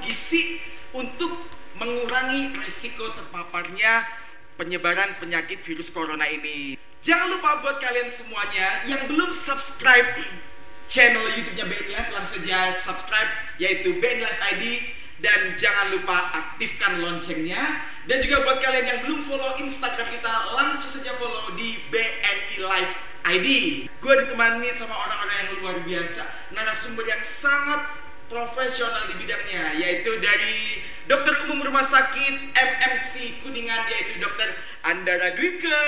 gizi untuk mengurangi risiko terpaparnya penyebaran penyakit virus corona ini. Jangan lupa buat kalian semuanya yang belum subscribe channel YouTube-nya BNI Live langsung saja subscribe yaitu BNI Live ID dan jangan lupa aktifkan loncengnya dan juga buat kalian yang belum follow Instagram kita langsung saja follow di BNI Live ID. Gue ditemani sama orang-orang yang luar biasa, narasumber yang sangat profesional di bidangnya yaitu dari Dokter Umum Rumah Sakit MMC Kuningan yaitu Dokter Andara Dwika.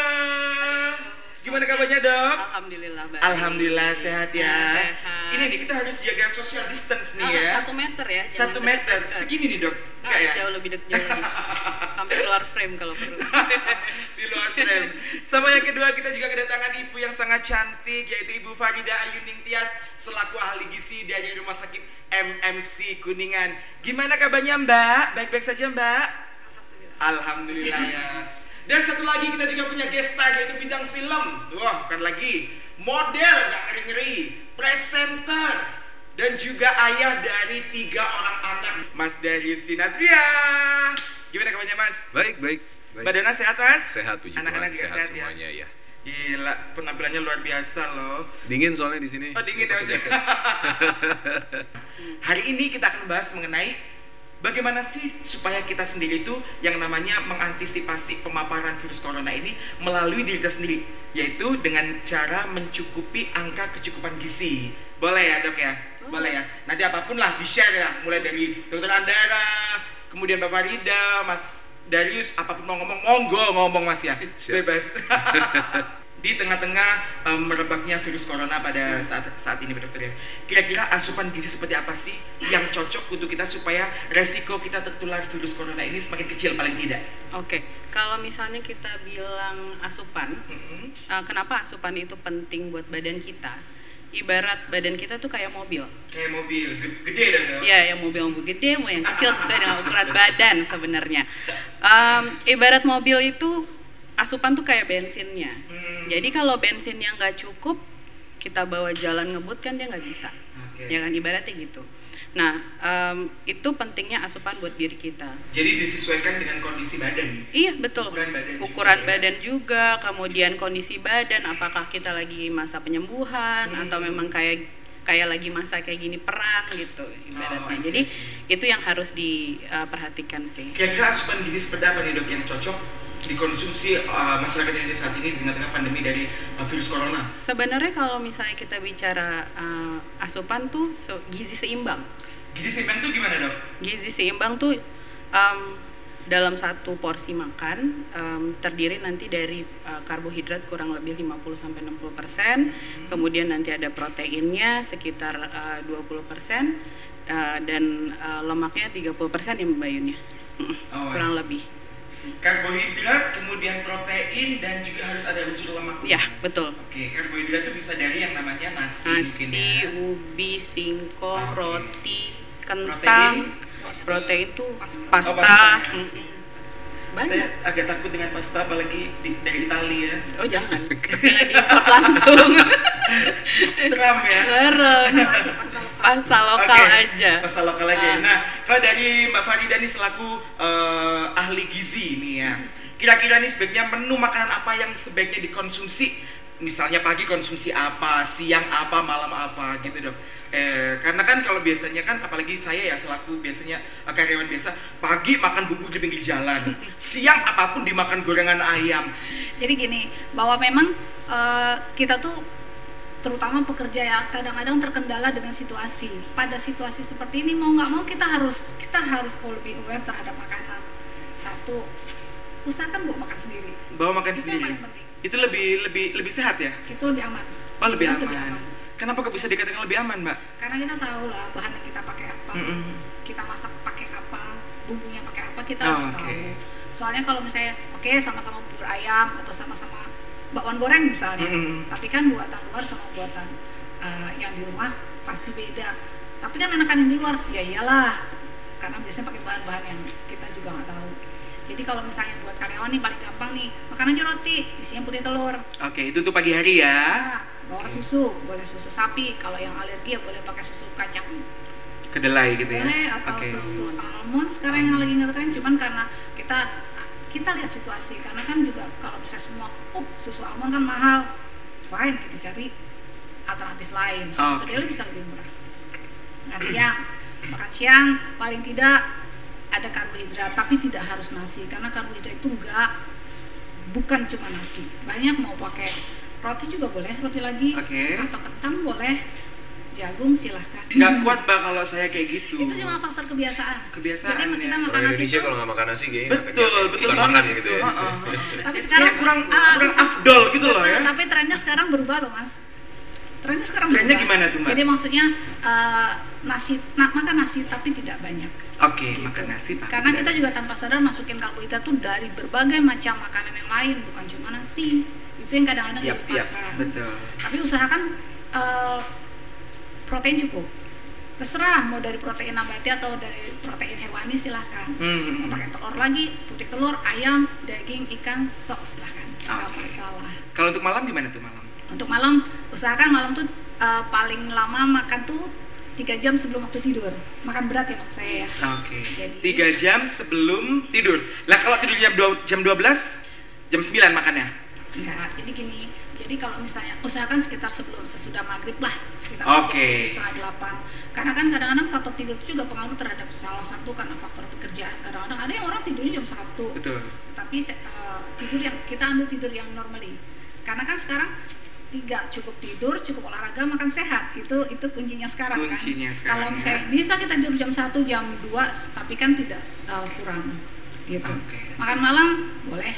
Gimana kabarnya dok? Alhamdulillah baik. Alhamdulillah sehat ya. Ya, sehat. Ini nih kita harus jaga social distance nih Oh, ya. Satu meter ya. Satu meter. Segini nih dok. Enggak ya? Jauh lebih jauh lebih. Sampai keluar frame kalau perlu. di luar frame. Sama yang kedua kita juga kedatangan ibu yang sangat cantik yaitu Ibu Farida Ayuning Tias selaku ahli gizi dari Rumah Sakit MMC Kuningan. Gimana kabarnya Mbak? Baik-baik saja Mbak? Alhamdulillah ya. Dan satu lagi kita juga punya guest star yaitu bidang film. Wah, bukan lagi model gak ngeri-ngeri, presenter dan juga ayah dari tiga orang anak Mas Darius Sinatria. Gimana kabarnya Mas? Baik, baik. baik. Badannya sehat Mas? Sehat, puji Anak-anak Tuhan. Sehat, sehat, semuanya ya. Gila, penampilannya luar biasa loh. Dingin soalnya di sini. Oh dingin ya. Hari ini kita akan bahas mengenai bagaimana sih supaya kita sendiri itu yang namanya mengantisipasi pemaparan virus corona ini melalui diri kita sendiri, yaitu dengan cara mencukupi angka kecukupan gizi. Boleh ya dok ya? Boleh ya. Nanti apa pun lah di share ya, mulai dari dokter Andara, kemudian Bapak Farida, Mas Darius, apa pun mau ngomong, monggo ngomong Mas ya, bebas. di tengah-tengah em, merebaknya virus corona pada saat saat ini dokter ya. Kira-kira asupan gizi seperti apa sih yang cocok untuk kita supaya resiko kita tertular virus corona ini semakin kecil paling tidak? Oke, kalau misalnya kita bilang asupan, Mm-mm. eh, kenapa asupan itu penting buat badan kita? Ibarat badan kita tuh kayak mobil. Kayak mobil ge- gede dah dok. Ya, yang mobil mau gede, mau yang kecil sesuai dengan ukuran badan sebenarnya. Em, ibarat mobil itu asupan tuh kayak bensinnya. Hmm. Jadi kalau bensinnya nggak cukup, kita bawa jalan ngebut kan dia nggak bisa. Oke. Ya kan ibaratnya gitu. Nah, em, itu pentingnya asupan buat diri kita. Jadi disesuaikan dengan kondisi badan. Iya betul. Ukuran badan juga, Ukuran ya. badan juga, kemudian kondisi badan, apakah kita lagi masa penyembuhan Hmm. atau memang kayak kayak lagi masa kayak gini perang gitu ibaratnya. Oh, Jadi itu yang harus diperhatikan sih. Kira-kira asupan gizi seperti apa nih dok yang cocok dikonsumsi uh, masyarakat Indonesia saat ini di tengah-tengah pandemi dari uh, virus corona? Sebenarnya kalau misalnya kita bicara uh, asupan tuh so- gizi seimbang. Gizi seimbang tuh gimana dok? Gizi seimbang tuh um, dalam satu porsi makan um, terdiri nanti dari uh, karbohidrat kurang lebih 50 sampai 60 persen, kemudian nanti ada proteinnya sekitar uh, 20 persen uh, dan uh, lemaknya 30 persen ya Mbak Oh, kurang lebih. Karbohidrat, kemudian protein dan juga harus ada unsur lemak. Ya betul. Oke, karbohidrat itu bisa dari yang namanya nasi, mungkin Nasi, ya. ubi, singkong, Oke. roti, kentang, Protein? protein tuh Oh, pasta. pasta. Mm-mm. Saya Banyak. agak takut dengan pasta apalagi di- dari Italia ya. Oh jangan, jangan langsung. Seram ya. Serem. Pasta lokal Oke, aja. Pasta lokal aja. Ah. Nah, kalau dari Mbak Farida nih selaku eh, ahli gizi nih ya. Kira-kira nih sebaiknya menu makanan apa yang sebaiknya dikonsumsi? Misalnya pagi konsumsi apa, siang apa, malam apa gitu dok. Eh, karena kan kalau biasanya kan apalagi saya ya selaku biasanya eh, karyawan biasa pagi makan bubur di pinggir jalan, siang apa pun dimakan gorengan ayam. Jadi gini, bahwa memang eh, kita tuh terutama pekerja ya kadang-kadang terkendala dengan situasi. Pada situasi seperti ini mau nggak mau kita harus kita harus lebih aware terhadap makanan. Satu, usahakan bawa makan sendiri. Bawa makan Itu yang sendiri. paling penting. Itu lebih lebih lebih sehat ya? Itu lebih aman. Oh lebih Jelas aman. Kenapa kok bisa dikatakan lebih aman, Mbak? Karena kita tahu lah bahan yang kita pakai apa, Mm-mm. kita masak pakai apa, bumbunya pakai apa kita Oh, tahu. Soalnya kalau misalnya oke sama-sama bubur ayam atau sama-sama bakwan goreng misalnya, Mm-mm. tapi kan buatan luar sama buatan uh, yang di rumah pasti beda. Tapi kan enakan yang di luar, ya iyalah, karena biasanya pakai bahan-bahan yang kita juga nggak tahu. Jadi kalau misalnya buat karyawan nih paling gampang nih makan aja roti isinya putih telur. Oke, itu untuk pagi hari ya. Nah, bawa susu, boleh susu sapi. Kalau yang alergi ya boleh pakai susu kacang Kedelai gitu ya. boleh atau Oke. susu almond sekarang yang lagi ngetren cuman karena kita kita lihat situasi karena kan juga kalau bisa semua oh susu almond kan mahal fine kita cari alternatif lain susu Oke. kedelai bisa lebih murah makan siang makan siang paling tidak ada karbohidrat tapi tidak harus nasi karena karbohidrat itu enggak bukan cuma nasi banyak mau pakai roti juga boleh roti lagi Oke. atau kentang boleh jagung silahkan Nggak kuat mbak kalau saya kayak gitu. itu cuma faktor kebiasaan. Kebiasaan, Jadi kita ya. makan Kalau nasi Indonesia itu, kalau nggak makan nasi kayaknya nggak Betul, kenyang. betul banget makan gitu ya. Heeh. tapi Ya, sekarang kurang ah, kurang afdol gitu loh betul, ya. Tapi trennya sekarang berubah loh mas. Trennya sekarang Trennya berubah. gimana tuh, Mbak? Jadi maksudnya eh, nasi, na- makan nasi tapi tidak banyak. Oke, Gitu. makan nasi tapi Karena tidak kita juga tanpa sadar masukin karbohidrat tuh dari berbagai macam makanan yang lain, bukan cuma nasi. Itu yang kadang-kadang yap, dilupakan. betul. Tapi usahakan eh, protein cukup. Terserah mau dari protein nabati atau dari protein hewani silahkan. Hmm. Mau pakai telur lagi, putih telur, ayam, daging, ikan, sok silahkan. Nggak Oke. masalah. Kalau untuk malam gimana tuh malam? Untuk malam, usahakan malam tuh eh, paling lama makan tuh tiga jam sebelum waktu tidur. Makan berat ya maksud saya ya. Oke. Jadi- Tiga jam sebelum tidur. Lah kalau tidur jam dua jam 12 jam 9 makannya. Enggak, jadi gini. Jadi kalau misalnya usahakan sekitar sebelum sesudah maghrib lah, sekitar Oke. jam setengah delapan. Karena kan kadang-kadang faktor tidur itu juga pengaruh terhadap salah satu karena faktor pekerjaan. Kadang-kadang ada yang orang tidurnya jam satu. Betul. Tapi eh, tidur yang kita ambil tidur yang normally. Karena kan sekarang tiga cukup tidur, cukup olahraga, makan sehat. Itu itu kuncinya sekarang Kuncinya kan. sekarang, Kalau ya. misalnya bisa kita tidur jam 1, jam 2, tapi kan tidak eh, kurang gitu. Oke. Makan malam boleh eh,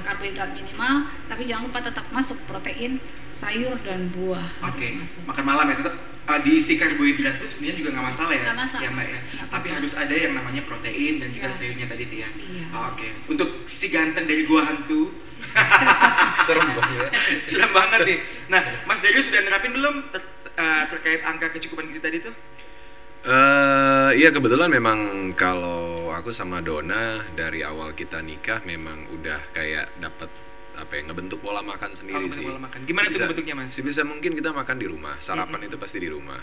karbohidrat minimal, tapi jangan lupa tetap masuk protein, sayur dan buah harus Oke. masuk. Makan malam ya tetap uh, diisi karbohidrat itu sebenarnya juga nggak masalah ya. Nggak masalah. Ya, Mbak ya. Nggak Tapi harus ada yang namanya protein dan juga Iya. sayurnya tadi tuh ya. Iya. Oke. Untuk si ganteng dari gua hantu Serem banget. Serem banget nih. Nah, Mas Darius sudah nerapin belum ter- uh, terkait angka kecukupan gizi tadi tuh? Eh, iya kebetulan memang kalau aku sama Dona dari awal kita nikah memang udah kayak dapat apa ya ngebentuk pola makan sendiri bentuk sih. pola makan. Gimana tuh Sebisa- bentuknya, Mas? Sebisa mungkin kita makan di rumah. Sarapan itu pasti di rumah.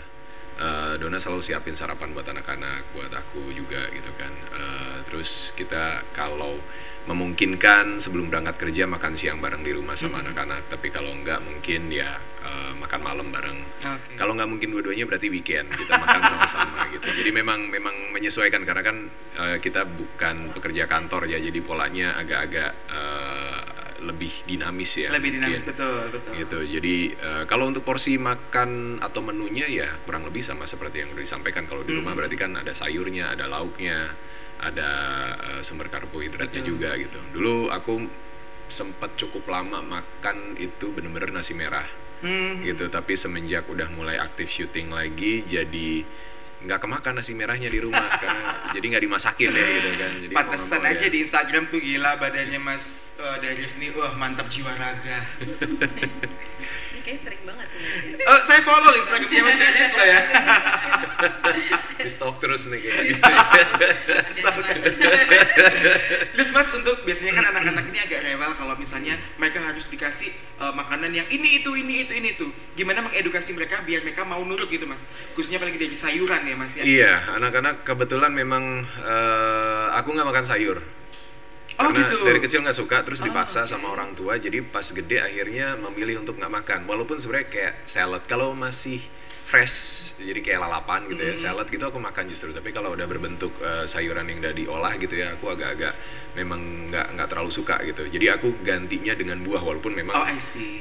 Eh, Dona selalu siapin sarapan buat anak-anak, buat aku juga gitu kan. Eh, terus kita kalau memungkinkan sebelum berangkat kerja makan siang bareng di rumah sama anak-anak. Tapi kalau enggak mungkin ya eh, makan malam bareng. Oke. Kalau nggak mungkin dua-duanya berarti weekend kita makan sama-sama gitu. Jadi memang memang menyesuaikan karena kan eh, kita bukan pekerja kantor ya, jadi polanya agak-agak eh, lebih dinamis ya. Lebih dinamis mungkin. betul, betul. Gitu. Jadi eh, kalau untuk porsi makan atau menunya ya kurang lebih sama seperti yang udah disampaikan. Kalau di rumah Hmm. berarti kan ada sayurnya, ada lauknya, ada eh, sumber karbohidratnya Betul. juga gitu. Dulu aku sempat cukup lama makan itu bener-bener nasi merah Hmm. gitu tapi semenjak udah mulai aktif syuting lagi jadi nggak kemakan nasi merahnya di rumah karena jadi nggak dimasakin deh gitu kan jadi Pantesan mau aja ya. di Instagram tuh gila badannya Mas uh, Darius nih, wah mantap jiwa raga. Kayak sering banget nih. Eh, saya follow Instagramnya Mas Darius loh ya. di stalk terus nih kayak gitu Terus Mas untuk biasanya kan anak-anak ini agak rewel kalau misalnya mereka harus dikasih uh, makanan yang ini itu ini itu ini itu. Gimana mengedukasi mereka biar mereka mau nurut gitu Mas? Khususnya apalagi dari sayuran ya Mas ya. iya anak-anak kebetulan memang eh, aku nggak makan sayur Oh karena gitu. dari kecil nggak suka terus Oh, dipaksa oke. sama orang tua jadi pas gede akhirnya memilih untuk nggak makan walaupun sebenarnya kayak salad kalau masih fresh jadi kayak lalapan gitu ya Mhm. salad gitu aku makan justru tapi kalau udah berbentuk eh, sayuran yang udah diolah gitu ya aku agak-agak memang nggak nggak terlalu suka gitu jadi aku gantinya dengan buah walaupun memang Oh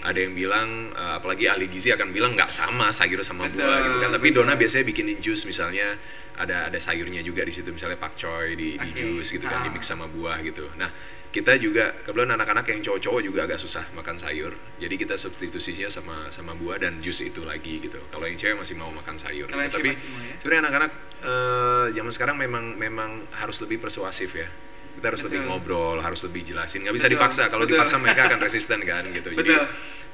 ada yang bilang eh, apalagi ahli gizi akan bilang nggak sama sayur sama Betul, buah gitu kan tapi betul. Dona biasanya bikinin jus misalnya ada ada sayurnya juga di situ misalnya pakcoy di, di Oke. jus gitu kan Ah. di mix sama buah gitu nah kita juga kebetulan anak-anak yang cowok-cowok juga agak susah makan sayur jadi kita substitusinya sama sama buah dan jus itu lagi gitu kalau yang cewek masih mau makan sayur gitu. tapi ya? sebenarnya anak-anak eh, zaman sekarang memang memang harus lebih persuasif ya kita harus lebih Betul. ngobrol harus lebih jelasin nggak bisa Betul, dipaksa kalau betul. dipaksa mereka akan resisten kan gitu jadi Betul.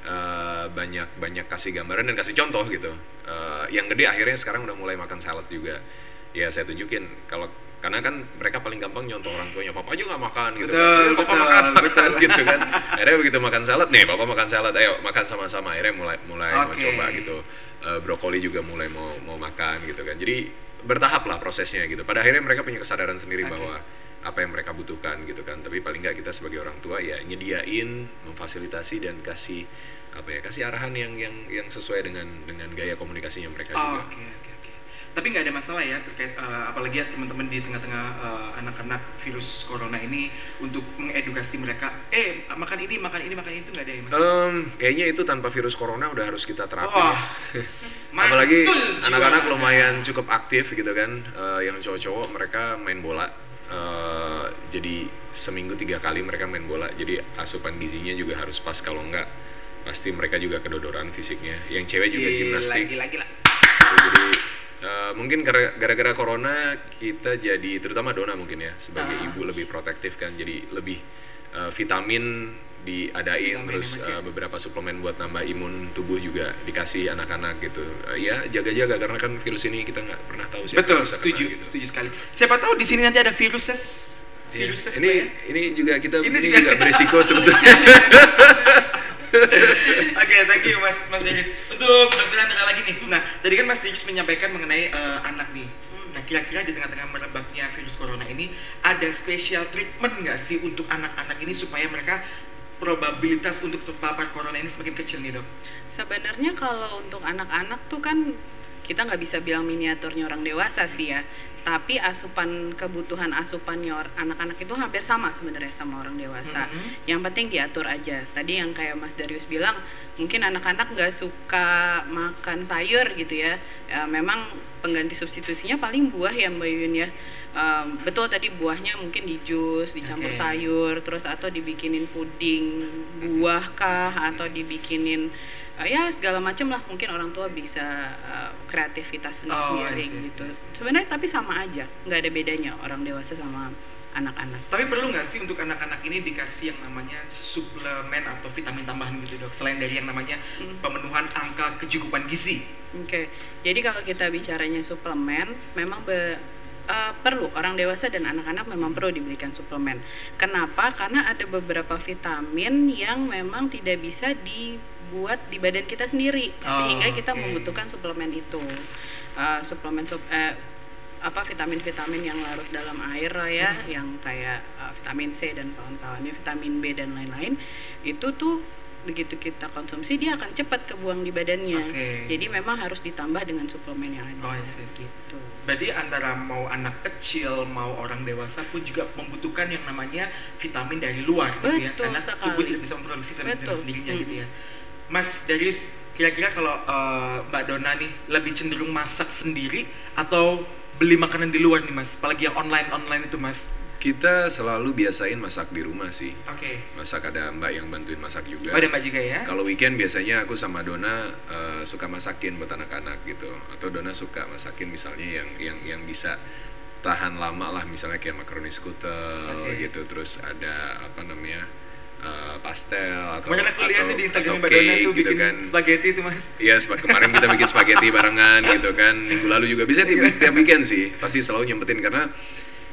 eh, banyak banyak kasih gambaran dan kasih contoh gitu Eh, yang gede akhirnya sekarang udah mulai makan salad juga ya saya tunjukin kalau karena kan mereka paling gampang nyontoh orang tuanya papa aja nggak makan gitu Betul, kan "Eh, papa betul, makan makan betul. gitu kan akhirnya begitu makan salad nih papa makan salad ayo makan sama-sama akhirnya mulai mulai mau Oke. coba gitu Eh, brokoli juga mulai mau mau makan gitu kan jadi bertahap lah prosesnya gitu pada akhirnya mereka punya kesadaran sendiri Oke. bahwa apa yang mereka butuhkan gitu kan tapi paling nggak kita sebagai orang tua ya nyediain memfasilitasi dan kasih apa ya kasih arahan yang yang yang sesuai dengan dengan gaya komunikasinya mereka Oh, juga oke oke. Tapi nggak ada masalah ya terkait eh, apalagi ya teman-teman di tengah-tengah eh, anak-anak virus corona ini untuk mengedukasi mereka. Eh makan ini makan ini makan itu nggak ada ya mas? Em, kayaknya itu tanpa virus corona udah harus kita terapin Wah, ya. apalagi anak-anak lumayan cukup aktif gitu kan Eh, yang cowok-cowok mereka main bola Eh, jadi seminggu tiga kali mereka main bola jadi asupan gizinya juga harus pas kalau enggak pasti mereka juga kedodoran fisiknya yang cewek juga Gila, gimnastik Gila gila. jadi eh, mungkin gara- gara-gara corona kita jadi terutama Dona mungkin ya sebagai Ah. ibu lebih protektif kan jadi lebih eh, vitamin diadain Vitamin terus eh, beberapa suplemen buat nambah imun tubuh juga dikasih anak-anak gitu Eh, ya jaga-jaga karena kan virus ini kita nggak pernah tahu siapa Betul, bisa kena setuju, gitu. setuju sekali. Siapa tahu di sini nanti ada viruses, Iya. viruses ini ya. ini juga kita Ini ini, juga- juga beresiko sebetulnya Oke, thank you Mas Mas Denis. Untuk dokter Andra lagi nih. Nah, tadi kan Mas Denis menyampaikan mengenai eh, anak nih. Nah, kira-kira di tengah-tengah merebaknya virus corona ini ada special treatment nggak sih untuk anak-anak ini supaya mereka probabilitas untuk terpapar corona ini semakin kecil nih dok? Sebenarnya kalau untuk anak-anak tuh kan kita nggak bisa bilang miniaturnya orang dewasa sih ya. Tapi asupan kebutuhan asupannya or- anak-anak itu hampir sama sebenarnya sama orang dewasa. Mhm. Yang penting diatur aja. Tadi yang kayak Mas Darius bilang, mungkin anak-anak nggak suka makan sayur gitu ya. Ya, memang pengganti substitusinya paling buah ya Mbak Yun ya. Em, betul tadi buahnya mungkin di jus, dicampur Oke. sayur, terus atau dibikinin puding buah kah, atau dibikinin eh, ya segala macam lah. Mungkin orang tua bisa eh, kreativitas sendiri, Oh, gitu. Sebenarnya tapi sama aja, nggak ada bedanya orang dewasa sama anak-anak. Tapi perlu nggak sih untuk anak-anak ini dikasih yang namanya suplemen atau vitamin tambahan gitu dok? Selain dari yang namanya Hmm. pemenuhan angka kecukupan gizi. Oke, jadi kalau kita bicaranya suplemen, memang be- eh, perlu orang dewasa dan anak-anak memang perlu diberikan suplemen. Kenapa? Karena ada beberapa vitamin yang memang tidak bisa dibuat di badan kita sendiri, Oh, sehingga kita oke. membutuhkan suplemen itu. Eh, suplemen sup- eh, apa vitamin-vitamin yang larut dalam air lah ya, Hmm. yang kayak eh, vitamin C dan kawan-kawannya, vitamin B dan lain-lain, itu tuh begitu kita konsumsi dia akan cepat kebuang di badannya. Oke. Jadi memang harus ditambah dengan suplemen yang Oh, ada. See, I see. Gitu. Berarti antara mau anak kecil mau orang dewasa pun juga membutuhkan yang namanya vitamin dari luar gitu ya. Betul Karena sekali. tubuh tidak bisa memproduksi vitamin Betul. sendirinya Mm. gitu ya. Mas Darius, kira-kira kalau eh, Mbak Dona nih lebih cenderung masak sendiri atau beli makanan di luar nih Mas? Apalagi yang online-online itu Mas. kita selalu biasain masak di rumah sih Oke. masak ada mbak yang bantuin masak juga Oh, ada Mbak juga ya? Kalau weekend biasanya aku sama Dona eh, suka masakin buat anak-anak gitu, atau Dona suka masakin misalnya yang yang yang bisa tahan lama lah, misalnya kayak makaroni skutel Oke. gitu, terus ada apa namanya eh, pastel atau Kemarin aku lihat atau- di Instagram Mbak Dona tuh gitu bikin kan. spaghetti tuh Mas. Iya, kemarin kita bikin spaghetti barengan gitu kan. Minggu lalu juga bisa tiap, tiap weekend sih. Pasti selalu nyempetin karena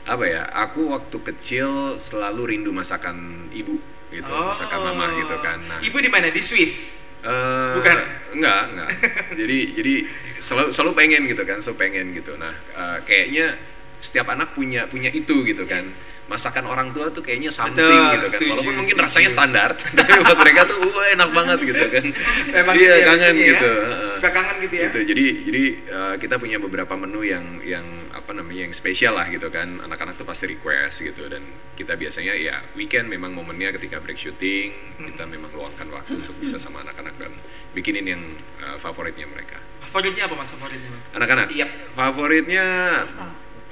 apa ya? Aku waktu kecil selalu rindu masakan ibu gitu, masakan mama gitu kan. Nah, Oh. Ibu di mana? Di Swiss. Eh, Bukan? Enggak, enggak. jadi jadi selalu selalu pengen gitu kan, selalu pengen gitu. Nah, eh, kayaknya setiap anak punya punya itu gitu kan. Masakan orang tua tuh kayaknya something Betul, gitu kan. setuju, Walaupun mungkin setuju. rasanya standar, tapi buat mereka tuh wah enak banget gitu kan. Memang iya, gitu ya kangen ya? gitu. heeh. Suka kangen gitu ya? Gitu. Jadi jadi eh, kita punya beberapa menu yang yang apa namanya yang spesial lah gitu kan. Anak-anak tuh pasti request gitu dan kita biasanya ya weekend memang momennya ketika break shooting, Hmm. kita memang luangkan waktu untuk bisa sama anak-anak dan bikinin yang eh, favoritnya mereka. Favoritnya apa Mas? Favoritnya Mas? Anak-anak. Iya. Favoritnya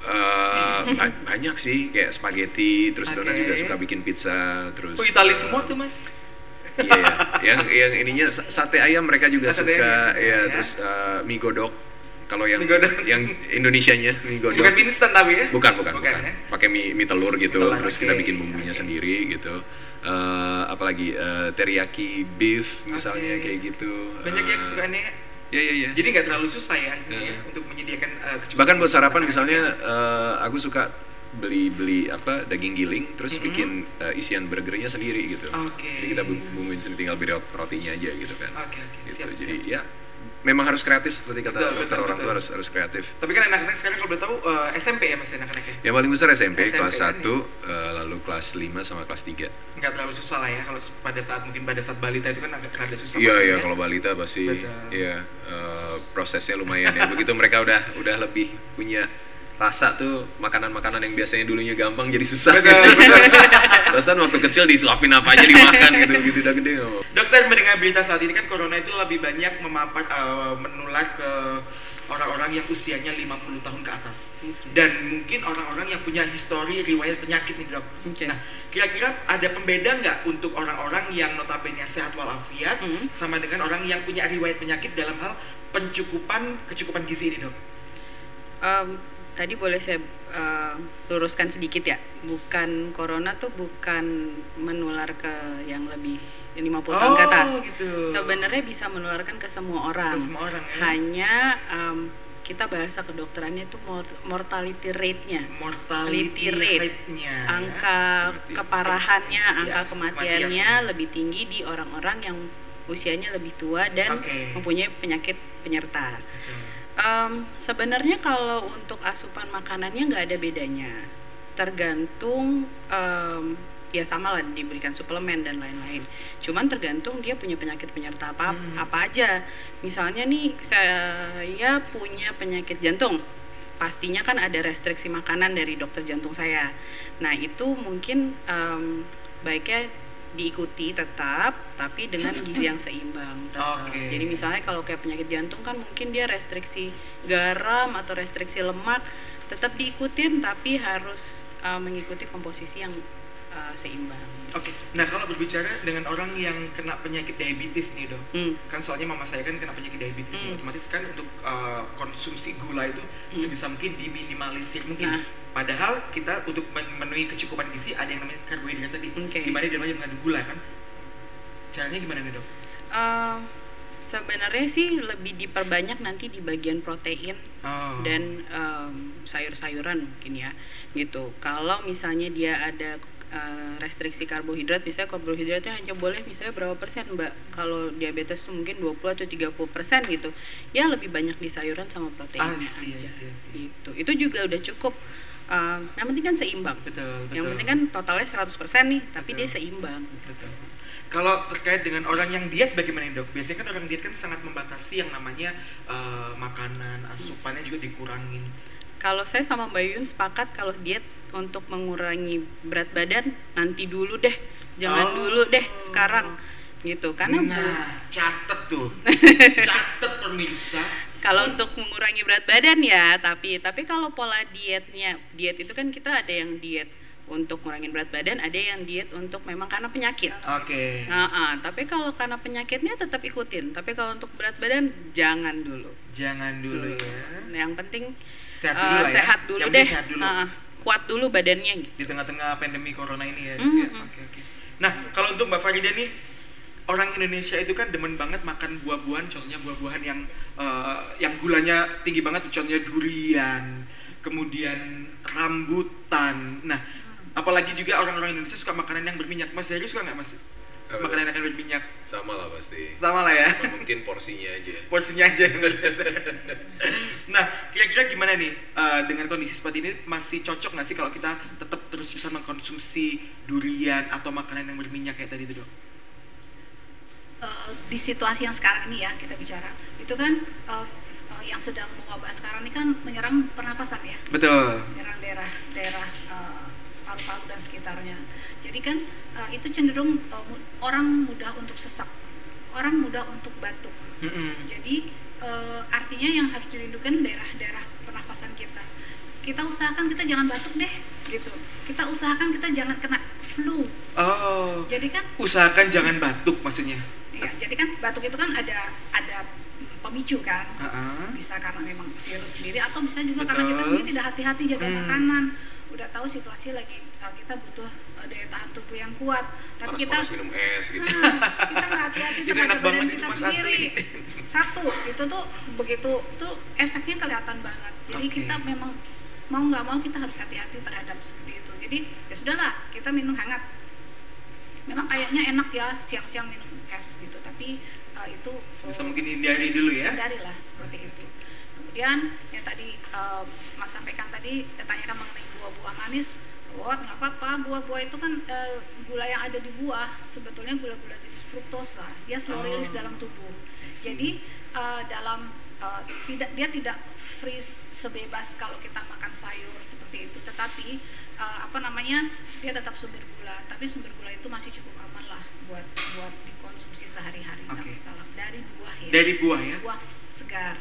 eh, ba- banyak sih kayak spaghetti, terus Dona Oke. juga suka bikin pizza, terus Oh, Itali eh, semua tuh Mas. Iya, iya. yang yang ininya sa- sate ayam mereka juga sate suka, ayam, ya ayam. terus eh, mie godok. Kalau yang Mie godok. yang Indonesianya mie godok. Bukan mie instan tapi ya? Bukan, bukan, Bukan, bukan. ya? Pakai mie, mie telur gitu, Telur, terus oke, kita bikin bumbunya oke. sendiri gitu. Eh, apalagi eh, teriyaki beef misalnya Oke. kayak gitu. Banyak ya Eh, kesukaannya. Iya iya iya. Jadi nggak terlalu susah ya ya, Iya. untuk menyediakan uh, Bahkan buat sarapan misalnya eh, aku suka beli beli apa daging giling terus Mm-mm. bikin eh, isian burgernya sendiri gitu. Oke. Jadi kita bumbu- bumbuin sendiri tinggal beri rotinya aja gitu kan. Oke, oke. Gitu. Siap, Jadi siap, ya memang harus kreatif seperti kata Betul, dokter betul, orang betul. tua harus harus kreatif. Tapi kan anak-anak sekarang kalau boleh tahu uh, SMP ya mas anak-anaknya. Yang paling besar SMP, SMP kelas kan 1, eh, lalu kelas 5 sama kelas 3. Nggak terlalu susah lah ya kalau pada saat mungkin pada saat balita itu kan agak rada susah. Iya iya ya. kalau balita pasti iya eh, prosesnya lumayan ya. Begitu mereka udah udah lebih punya rasa tuh makanan-makanan yang biasanya dulunya gampang jadi susah. Betul, gitu. betul. Perasaan waktu kecil disuapin apa aja dimakan gitu gitu udah gede mau. Dokter mendengar berita saat ini kan corona itu lebih banyak memapar uh, menular ke orang-orang yang usianya 50 tahun ke atas. Oke. Dan mungkin orang-orang yang punya histori riwayat penyakit nih dok. Oke. Nah, kira-kira ada pembeda nggak untuk orang-orang yang notabene sehat walafiat Hmm. sama dengan orang yang punya riwayat penyakit dalam hal pencukupan kecukupan gizi ini dok? Em, tadi boleh saya eh, luruskan sedikit ya, bukan corona tuh bukan menular ke yang lebih 50 tahun ke Oh, atas. gitu. Sebenarnya bisa menularkan ke semua orang. Ke semua orang ya. Hanya em, kita bahasa kedokterannya itu mor- mortality rate-nya. Mortality rate. rate-nya. ya. Angka Kematian. keparahannya, angka Ya, kematiannya kematian. lebih tinggi di orang-orang yang usianya lebih tua dan Oke. mempunyai penyakit penyerta. Betul. Em, sebenarnya kalau untuk asupan makanannya nggak ada bedanya, tergantung em, ya sama lah diberikan suplemen dan lain-lain. Cuman tergantung dia punya penyakit penyerta apa Hmm. apa aja. Misalnya nih saya punya penyakit jantung, pastinya kan ada restriksi makanan dari dokter jantung saya. Nah itu mungkin em, baiknya diikuti tetap, tapi dengan gizi yang seimbang. tetap. Oke. Jadi misalnya kalau kayak penyakit jantung kan mungkin dia restriksi garam atau restriksi lemak tetap diikutin tapi harus uh, mengikuti komposisi yang uh, seimbang. Oke, nah kalau berbicara dengan orang yang kena penyakit diabetes nih dok, Hmm. kan soalnya mama saya kan kena penyakit diabetes nih, Hmm. otomatis kan untuk uh, konsumsi gula itu Hmm. sebisa mungkin diminimalisir mungkin. Nah. Padahal kita untuk memenuhi kecukupan gizi ada yang namanya karbohidrat tadi, Oke. di mana dia banyak mengandung gula kan. Caranya gimana nih dok? Uh, sebenarnya sih lebih diperbanyak nanti di bagian protein Oh. dan um, sayur-sayuran mungkin ya gitu. Kalau misalnya dia ada uh, restriksi karbohidrat, misalnya karbohidratnya hanya boleh misalnya berapa persen mbak? Kalau diabetes tuh mungkin 20 atau 30 persen gitu. Ya lebih banyak di sayuran sama proteinnya I see, I aja. see, I see. Gitu. Itu juga udah cukup. Um, yang penting kan seimbang. betul, betul. Yang penting kan totalnya 100% nih, tapi dia Betul. seimbang. Betul. Kalau terkait dengan orang yang diet bagaimana dok? Biasanya kan orang diet kan sangat membatasi yang namanya uh, makanan, asupannya juga dikurangin. Kalau saya sama Mbak Yun sepakat kalau diet untuk mengurangi berat badan nanti dulu deh, jangan Oh. dulu deh sekarang gitu. Karena nah, catet tuh, catet pemirsa. kalau untuk mengurangi berat badan ya, tapi tapi kalau pola dietnya, diet itu kan kita ada yang diet untuk ngurangin berat badan, ada yang diet untuk memang karena penyakit. Oke. Nah, ah, tapi kalau karena penyakitnya tetap ikutin. Tapi kalau untuk berat badan jangan dulu. Jangan dulu Dulu. ya. Yang penting Sehat eh, dulu lah ya. sehat dulu Yang deh. sehat dulu. Ah. kuat dulu badannya gitu. Di tengah-tengah pandemi corona ini ya. Mm, Dok, ya? mm. Oke, oke. Nah, kalau untuk Mbak Farida nih orang Indonesia itu kan demen banget makan buah-buahan, contohnya buah-buahan yang eh, yang gulanya tinggi banget, contohnya durian, kemudian rambutan. Nah, apalagi juga orang-orang Indonesia suka makanan yang berminyak. Mas Heri suka nggak mas? Makanan yang berminyak. Sama lah pasti. Sama lah ya. Mungkin porsinya aja. porsinya aja nah, kira-kira gimana nih eh, dengan kondisi seperti ini masih cocok nggak sih kalau kita tetap terus-terusan mengkonsumsi durian atau makanan yang berminyak kayak tadi itu dok? Eh, di situasi yang sekarang ini ya kita bicara itu kan eh, eh, yang sedang mewabah sekarang ini kan menyerang pernafasan ya Betul. menyerang daerah daerah eh, paru-paru dan sekitarnya jadi kan eh, itu cenderung mu- orang mudah untuk sesak orang mudah untuk batuk Mm-mm. jadi eh, artinya yang harus dilindungi daerah-daerah pernafasan kita kita usahakan kita jangan batuk deh gitu kita usahakan kita jangan kena flu Oh, jadi kan usahakan jangan batuk maksudnya. Ya, jadi kan batuk itu kan ada ada pemicu kan. Ah. Bisa karena memang virus sendiri atau bisa juga Betul. karena kita sendiri tidak hati-hati jaga Hmm. makanan. Udah tahu situasi lagi uh, kita butuh uh, daya tahan tubuh yang kuat. Tapi kita panas-panas minum es gitu. Kita nggak hati-hati Itu terhadap enak banget badan itu, kita sendiri. Asli. satu itu tuh begitu itu efeknya kelihatan banget. Jadi Oke. kita memang mau nggak mau kita harus hati-hati terhadap seperti itu. Jadi ya sudahlah kita minum hangat. Memang kayaknya enak ya siang-siang minum es gitu. Tapi uh, itu Sebisa mungkin hindari dulu ya. hindari lah seperti itu kemudian yang tadi uh, mas sampaikan tadi ditanyakan mengenai buah-buah manis. Buah nggak apa-apa buah-buah itu kan uh, gula yang ada di buah sebetulnya gula-gula jenis fruktosa. Dia slow Oh. release dalam tubuh. Jadi uh, dalam uh, tidak dia tidak freeze sebebas kalau kita makan sayur seperti itu. Tetapi uh, apa namanya dia tetap sumber gula. Tapi sumber gula itu masih cukup aman lah buat buat dikonsumsi sehari-hari masalah. Dari buah ya. Dari buah ya? buah segar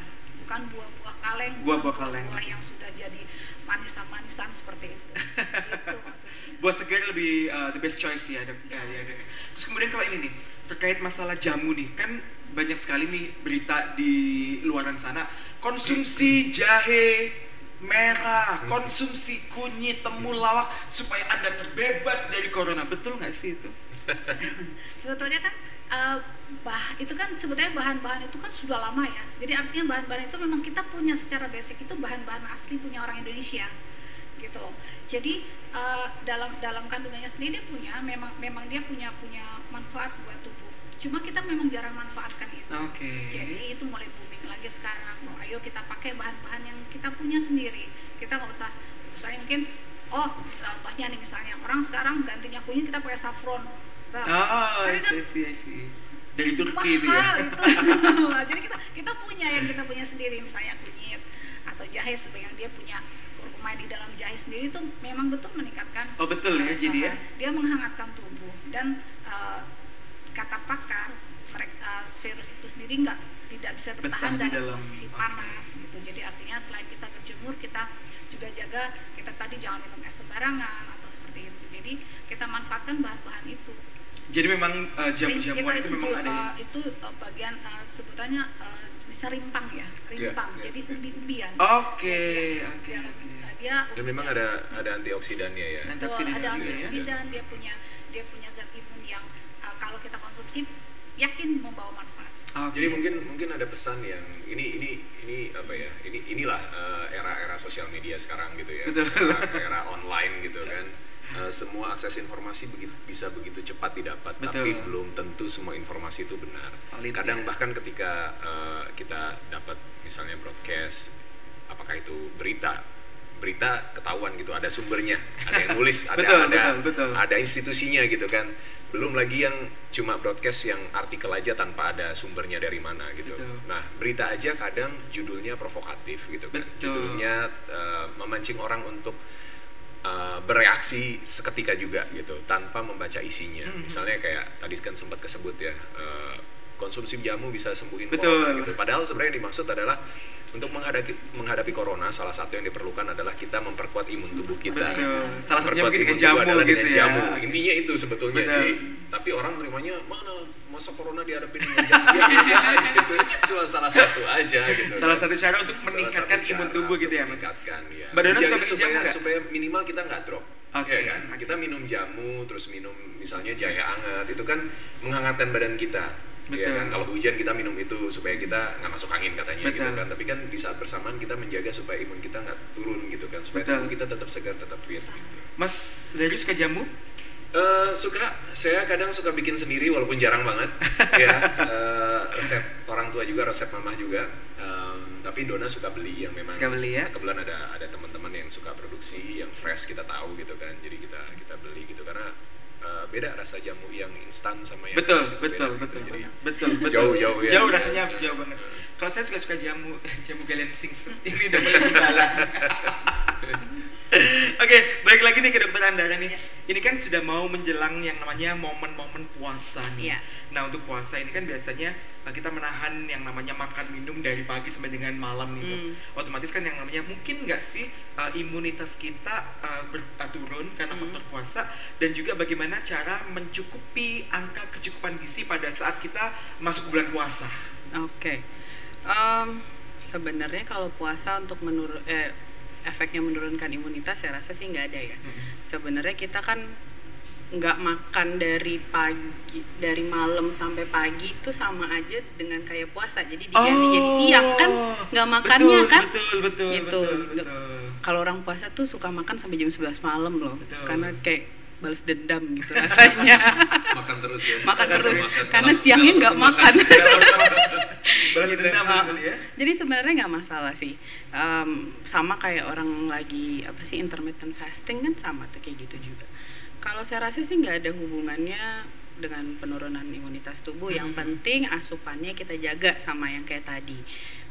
bukan buah-buah kaleng Buah-buah bukan kaleng. buah yang sudah jadi manisan-manisan seperti itu gitu maksudnya Buah segar lebih uh, the best choice ya, dok. Ya, ya, dok. Terus kemudian kalau ini nih terkait masalah jamu nih, kan banyak sekali nih berita di luaran sana konsumsi jahe merah, konsumsi kunyit, temulawak supaya anda terbebas dari corona. Betul nggak sih itu? Sebetulnya kan eh, bah itu kan sebetulnya bahan-bahan itu kan sudah lama ya. Jadi artinya bahan-bahan itu memang kita punya secara basic itu bahan-bahan asli punya orang Indonesia gitu loh. Jadi eh, dalam dalam kandungannya sendiri dia punya memang memang dia punya punya manfaat buat tubuh. Cuma kita memang jarang manfaatkan itu. Oke. jadi itu mulai booming lagi sekarang. Bahwa ayo kita pakai bahan-bahan yang kita punya sendiri. Kita nggak usah misalnya mungkin oh contohnya nih misalnya orang sekarang gantinya kunyit kita pakai saffron Nah, Oh, I tapi kan see, I see. Dari Turki ya. mahal itu jadi kita kita punya yang kita punya sendiri misalnya kunyit atau jahe sebagian dia punya kurkuma di dalam jahe sendiri itu memang betul meningkatkan Oh, betul ya, eh, jadi ya? eh, dia menghangatkan tubuh dan eh, kata pakar mereka virus itu sendiri nggak tidak bisa bertahan dalam- dalam posisi panas gitu jadi artinya selain kita berjemur kita juga jaga kita tadi jangan minum es sembarangan atau seperti itu jadi kita manfaatkan bahan-bahan itu Jadi memang uh, kita jamu-jamuan itu itu memang ada. uh, itu uh, bagian uh, sebutannya uh, misal rimpang ya rimpang iya, jadi iya. umbi-umbian Oke, Ya, oke. dia, oke. dia dan memang ada ada antioksidannya ya antioksidan ada ya? antioksidan dia punya dia punya zat imun yang uh, kalau kita konsumsi yakin membawa manfaat Oke. Jadi mungkin mungkin ada pesan yang ini ini ini apa ya? Ini inilah eh, era-era sosial media sekarang gitu ya. Betul. Era, era online gitu kan. Eh, semua akses informasi begitu, bisa begitu cepat didapat, tapi Betul. belum tentu semua informasi itu benar. Valid, Kadang ya. bahkan ketika eh, kita dapat misalnya broadcast, apakah itu berita, berita ketahuan gitu, ada sumbernya, ada yang nulis, ada Betul, ada betul, betul. ada institusinya gitu kan belum lagi yang cuma broadcast yang artikel aja tanpa ada sumbernya dari mana gitu Betul. nah berita aja kadang judulnya provokatif gitu kan Betul. judulnya eh, memancing orang untuk eh, bereaksi seketika juga gitu tanpa membaca isinya Mhm. misalnya kayak tadi kan sempat kesebut ya eh, konsumsi jamu bisa sembuhin Betul. corona gitu padahal sebenarnya yang dimaksud adalah untuk menghadapi menghadapi corona salah satu yang diperlukan adalah kita memperkuat imun tubuh kita Betul. Salah satunya mungkin dengan jamu gitu dengan ya. jamu. intinya itu sebetulnya Betul. Jadi, tapi orang terimanya mana masa corona dihadapi dengan jamu ya, enggak, gitu itu salah satu aja gitu Salah kan. satu cara untuk meningkatkan satu imun cara tubuh gitu ya, Mas? meningkatkan ya Mbak Dona suka Menjaga minum supaya jamu nggak? supaya minimal kita nggak drop Oke, ya kan kita minum jamu terus minum misalnya jahe hangat itu kan menghangatkan badan kita Ya Betul. kan kalau hujan kita minum itu supaya kita nggak masuk angin katanya gitu Betul. kan tapi kan di saat bersamaan kita menjaga supaya imun kita nggak turun gitu kan supaya Betul. tubuh kita tetap segar tetap fit gitu. Mas Dari suka jamu? Eh, suka, saya kadang suka bikin sendiri walaupun jarang banget. ya, eh, resep orang tua juga, resep mamah juga. Em, tapi Dona suka beli yang memang. Suka beli ya? Kebetulan ada ada teman-teman yang suka produksi, yang fresh kita tahu gitu kan. Jadi kita kita beli gitu karena eh, beda rasa jamu yang instan sama yang Betul, betul, beda, betul, gitu. Jadi, betul, betul. Jauh, jauh ya. Jauh Iya, rasanya iya. jauh banget. Kalau saya suka suka jamu, jamu Galen Sings. Ini udah mulai gimbalan. Oke, balik lagi nih ke dokter Andara nih. Iya. Ini kan sudah mau menjelang yang namanya momen-momen puasa nih. Iya. Nah untuk puasa ini kan biasanya uh, kita menahan yang namanya makan minum dari pagi sampai dengan malam nih. Hmm. Otomatis kan yang namanya mungkin nggak sih uh, imunitas kita uh, ber- uh, turun karena Hmm. faktor puasa dan juga bagaimana cara mencukupi angka kecukupan gizi pada saat kita masuk bulan puasa. Oke. Em, sebenarnya kalau puasa untuk menurut eh efeknya menurunkan imunitas saya rasa sih nggak ada ya Mm-mm. sebenarnya kita kan nggak makan dari pagi dari malam sampai pagi itu sama aja dengan kayak puasa jadi diganti jadi siang kan nggak makannya Oh, betul, kan betul betul Gitu. betul betul kalau orang puasa tuh suka makan sampai jam 11 malam loh Betul. karena kayak balas dendam gitu rasanya makan terus ya makan terus Makan. karena siangnya nggak makan. balas Gitu. dendam Ah. betul ya jadi sebenarnya nggak masalah sih Em, sama kayak orang lagi apa sih intermittent fasting kan sama tuh kayak gitu juga kalau saya rasa sih nggak ada hubungannya dengan penurunan imunitas tubuh yang Hmm. penting asupannya kita jaga sama yang kayak tadi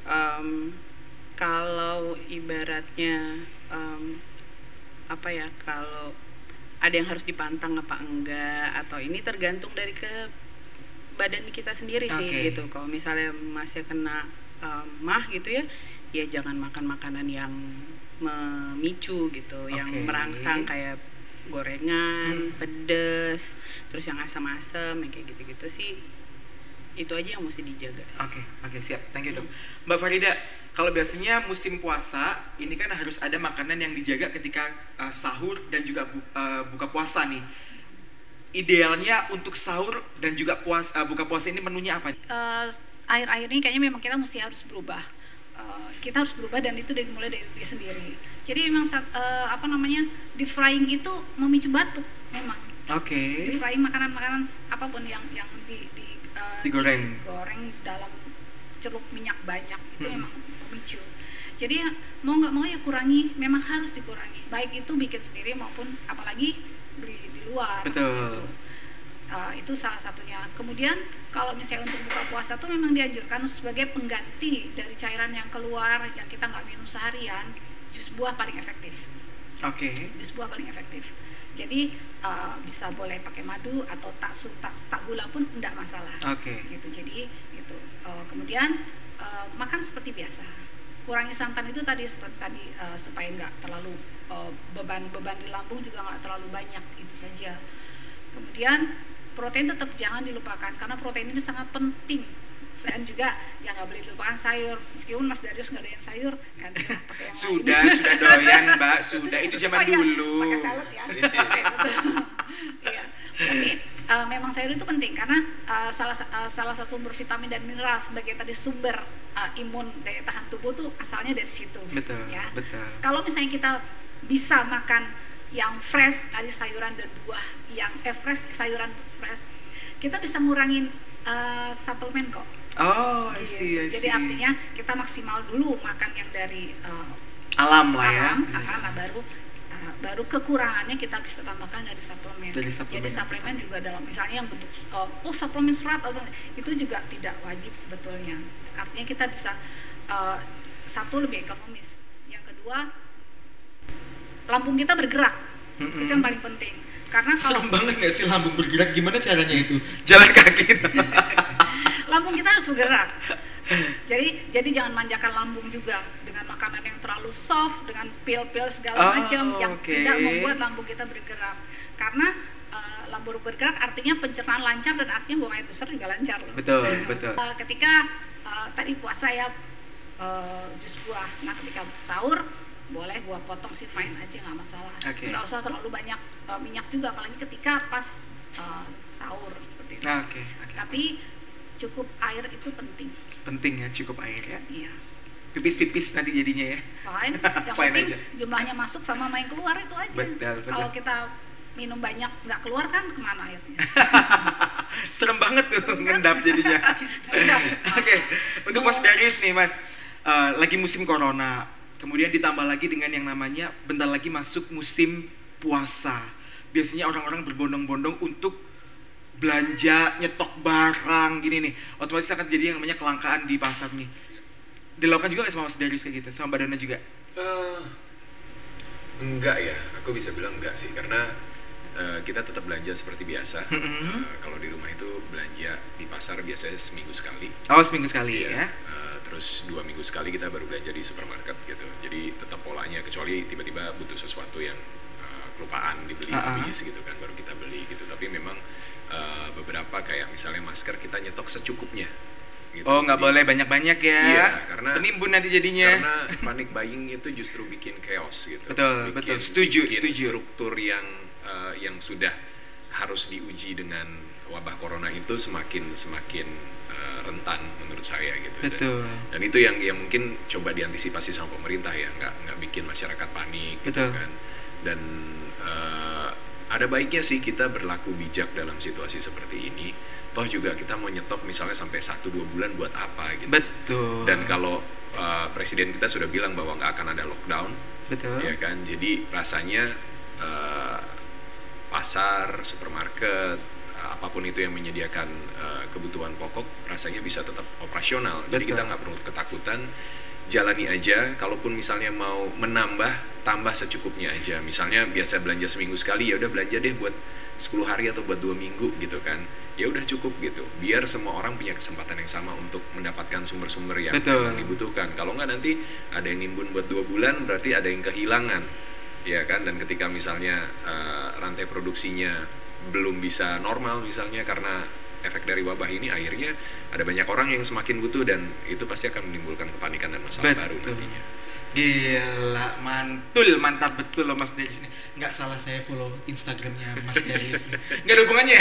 Em, kalau ibaratnya em, apa ya kalau ada yang harus dipantang apa enggak atau ini tergantung dari ke badan kita sendiri sih Oke. gitu kalau misalnya masih kena um, mah gitu ya ya jangan makan makanan yang memicu gitu yang Oke. merangsang kayak gorengan Hmm. pedes terus yang asam-asam yang kayak gitu-gitu sih itu aja yang mesti dijaga. Oke, oke siap. Thank you, Dok. Mbak Farida, kalau biasanya musim puasa, ini kan harus ada makanan yang dijaga ketika uh, sahur dan juga bu- uh, buka puasa nih. Idealnya untuk sahur dan juga puas, uh, buka puasa ini menunya apa? Eh, akhir-akhir ini kayaknya memang kita mesti harus berubah. Eh, kita harus berubah dan itu dari mulai dari diri sendiri. Jadi memang saat, eh, apa namanya di frying itu memicu batuk memang. Oke. Di frying makanan-makanan apa pun yang yang di, di Digoreng. digoreng dalam celup minyak banyak itu Hmm. memang memicu. Jadi mau nggak mau ya kurangi, memang harus dikurangi. Baik itu bikin sendiri maupun apalagi beli di luar. Betul. gitu. Uh, itu salah satunya. Kemudian kalau misalnya untuk buka puasa tuh memang dianjurkan sebagai pengganti dari cairan yang keluar yang kita nggak minum seharian, jus buah paling efektif. Oke. Jus buah paling efektif. Jadi uh, bisa boleh pakai madu atau tak su- tak, tak gula pun tidak masalah. Oke. Gitu. Jadi itu. Uh, kemudian uh, makan seperti biasa. Kurangi santan itu tadi seperti tadi uh, supaya nggak terlalu uh, beban-beban di lambung juga nggak terlalu banyak itu saja. Kemudian protein tetap jangan dilupakan karena protein ini sangat penting. Dan juga yang nggak boleh dilupakan sayur. Meskipun Mas Darius nggak doyan sayur, pakai yang lain. Sudah, sudah doyan, Mbak. Sudah. Itu zaman Oh iya, dulu. Pakai salad ya. Iya. Tapi eh, memang sayur itu penting karena eh, salah sa- eh, salah satu sumber vitamin dan mineral sebagai tadi sumber eh, imun daya tahan tubuh tuh asalnya dari situ. Betul, Ya. betul. Kalau misalnya kita bisa makan yang fresh tadi sayuran dan buah yang eh, fresh sayuran fresh kita bisa ngurangin eh, suplemen kok. Oh, I Gitu. see, I Jadi see. artinya kita maksimal dulu makan yang dari eh, alam lah ya. alam, ah, nah baru ah, baru kekurangannya kita bisa tambahkan dari suplemen. Dari suplemen. Jadi suplemen juga dalam misalnya yang bentuk oh, oh suplemen serat atau itu juga tidak wajib sebetulnya. Artinya kita bisa eh, satu lebih ekonomis. Yang kedua lambung kita bergerak. Mm-mm. Itu yang paling penting. Karena kalau Serem banget gak sih lambung bergerak? Gimana caranya itu? Jalan kaki. lambung kita harus bergerak. Jadi jadi jangan manjakan lambung juga dengan makanan yang terlalu soft, dengan pil-pil segala Oh, macam yang tidak membuat lambung kita bergerak. Karena eh, lambung bergerak artinya pencernaan lancar dan artinya buang air besar juga lancar loh. Betul, betul. Eh, ketika eh, tadi puasa ya eh, jus buah. Nah ketika sahur boleh buah potong sih fine aja nggak masalah. Oke. Nggak usah terlalu banyak eh, minyak juga apalagi ketika pas eh, sahur seperti itu. Nah, Oke, oke. Tapi cukup air itu penting. Penting ya cukup air ya. Iya. Pipis-pipis nanti jadinya ya. Fine. Yang Fine penting aja. jumlahnya masuk sama main keluar itu aja. Betul, betul. Kalau kita minum banyak nggak keluar kan ke mana airnya? Serem banget tuh Serem kan? ngendap jadinya. Ngendap. Oke, untuk Mas Darius nih Mas, eh, lagi musim corona, kemudian ditambah lagi dengan yang namanya bentar lagi masuk musim puasa. Biasanya orang-orang berbondong-bondong untuk belanja, nyetok barang gini nih. Otomatis akan jadi yang namanya kelangkaan di pasar nih. Dilakukan juga sama Mas Darius kayak gitu, sama Dona juga? Eh, enggak ya, aku bisa bilang enggak sih karena eh, kita tetap belanja seperti biasa. Mm-mm. Eh, kalau di rumah itu belanja di pasar biasanya seminggu sekali. Oh seminggu sekali Iya. ya? Eh, terus dua minggu sekali kita baru belanja di supermarket gitu. Jadi tetap polanya kecuali tiba-tiba butuh sesuatu yang kelupaan dibeli Ah, ah. habis gitu kan baru kita beli gitu. Tapi memang eh, beberapa kayak misalnya masker kita nyetok secukupnya. gitu. Oh, nggak boleh banyak-banyak ya. Iya, karena- penimbun nanti jadinya. Karena panic buying itu justru bikin chaos gitu. Betul, betul. Setuju, bikin setuju. Struktur yang eh, yang sudah harus diuji dengan wabah corona itu semakin semakin eh, rentan menurut saya gitu. Dan- Betul. Dan, itu yang yang mungkin coba diantisipasi sama pemerintah ya, nggak nggak bikin masyarakat panik gitu Betul. kan. Dan eh, ada baiknya sih kita berlaku bijak dalam situasi seperti ini. Toh juga kita mau nyetok misalnya sampai 1-2 bulan buat apa gitu. Betul. Dan kalau uh, presiden kita sudah bilang bahwa nggak akan ada lockdown, betul. ya kan? Jadi rasanya uh, pasar, supermarket, apa pun itu yang menyediakan uh, kebutuhan pokok, rasanya bisa tetap operasional. Jadi Betul. kita nggak perlu ketakutan, jalani aja. Kalaupun misalnya mau menambah, tambah secukupnya aja. Misalnya biasa belanja seminggu sekali, ya udah belanja deh buat 10 hari atau buat dua minggu gitu kan. Ya udah cukup gitu. Biar semua orang punya kesempatan yang sama untuk mendapatkan sumber-sumber yang Betul. dibutuhkan. Kalau nggak nanti ada yang nimbun buat dua bulan, berarti ada yang kehilangan, ya kan? Dan ketika misalnya eh, rantai produksinya belum bisa normal misalnya karena efek dari wabah ini, akhirnya ada banyak orang yang semakin butuh dan itu pasti akan menimbulkan kepanikan dan masalah baru Betul. nantinya. Gila, mantul, mantap betul loh Mas Darius nih. Nggak salah saya follow Instagramnya Mas Darius nih. Nggak ada hubungannya.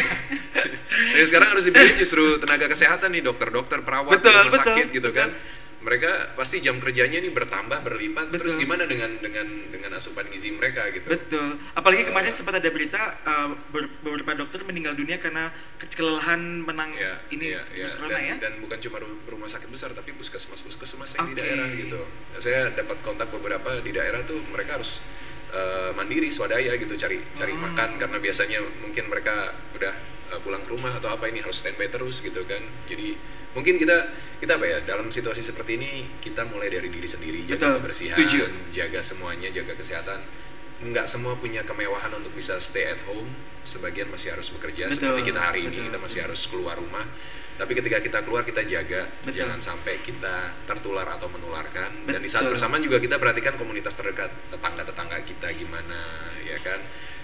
Jadi sekarang harus dibeli justru tenaga kesehatan nih, dokter-dokter, perawat Betul, rumah betul, sakit gitu betul. kan. Mereka pasti jam kerjanya nih bertambah, berlipat. Terus Betul. gimana dengan dengan dengan asupan gizi mereka gitu? Betul. Apalagi kemarin sempat ada berita uh, ber- beberapa dokter meninggal dunia karena ke- kelelahan menang Ya, ini ya. virus corona dan, ya. dan bukan cuma ru- rumah sakit besar tapi puskesmas puskesmas yang di Oke. daerah gitu saya dapat kontak beberapa di daerah tuh mereka harus eh, mandiri swadaya gitu cari cari Oh. makan karena biasanya mungkin mereka udah pulang ke rumah atau apa ini harus standby terus gitu kan jadi mungkin kita kita apa ya dalam situasi seperti ini kita mulai dari diri sendiri Betul, jaga kebersihan setuju. jaga semuanya jaga kesehatan nggak semua punya kemewahan untuk bisa stay at home sebagian masih harus bekerja Betul, seperti kita hari ini betul, kita masih betul. harus keluar rumah tapi ketika kita keluar kita jaga Betul. jangan sampai kita tertular atau menularkan dan di saat Betul. bersamaan juga kita perhatikan komunitas terdekat tetangga-tetangga kita gimana ya kan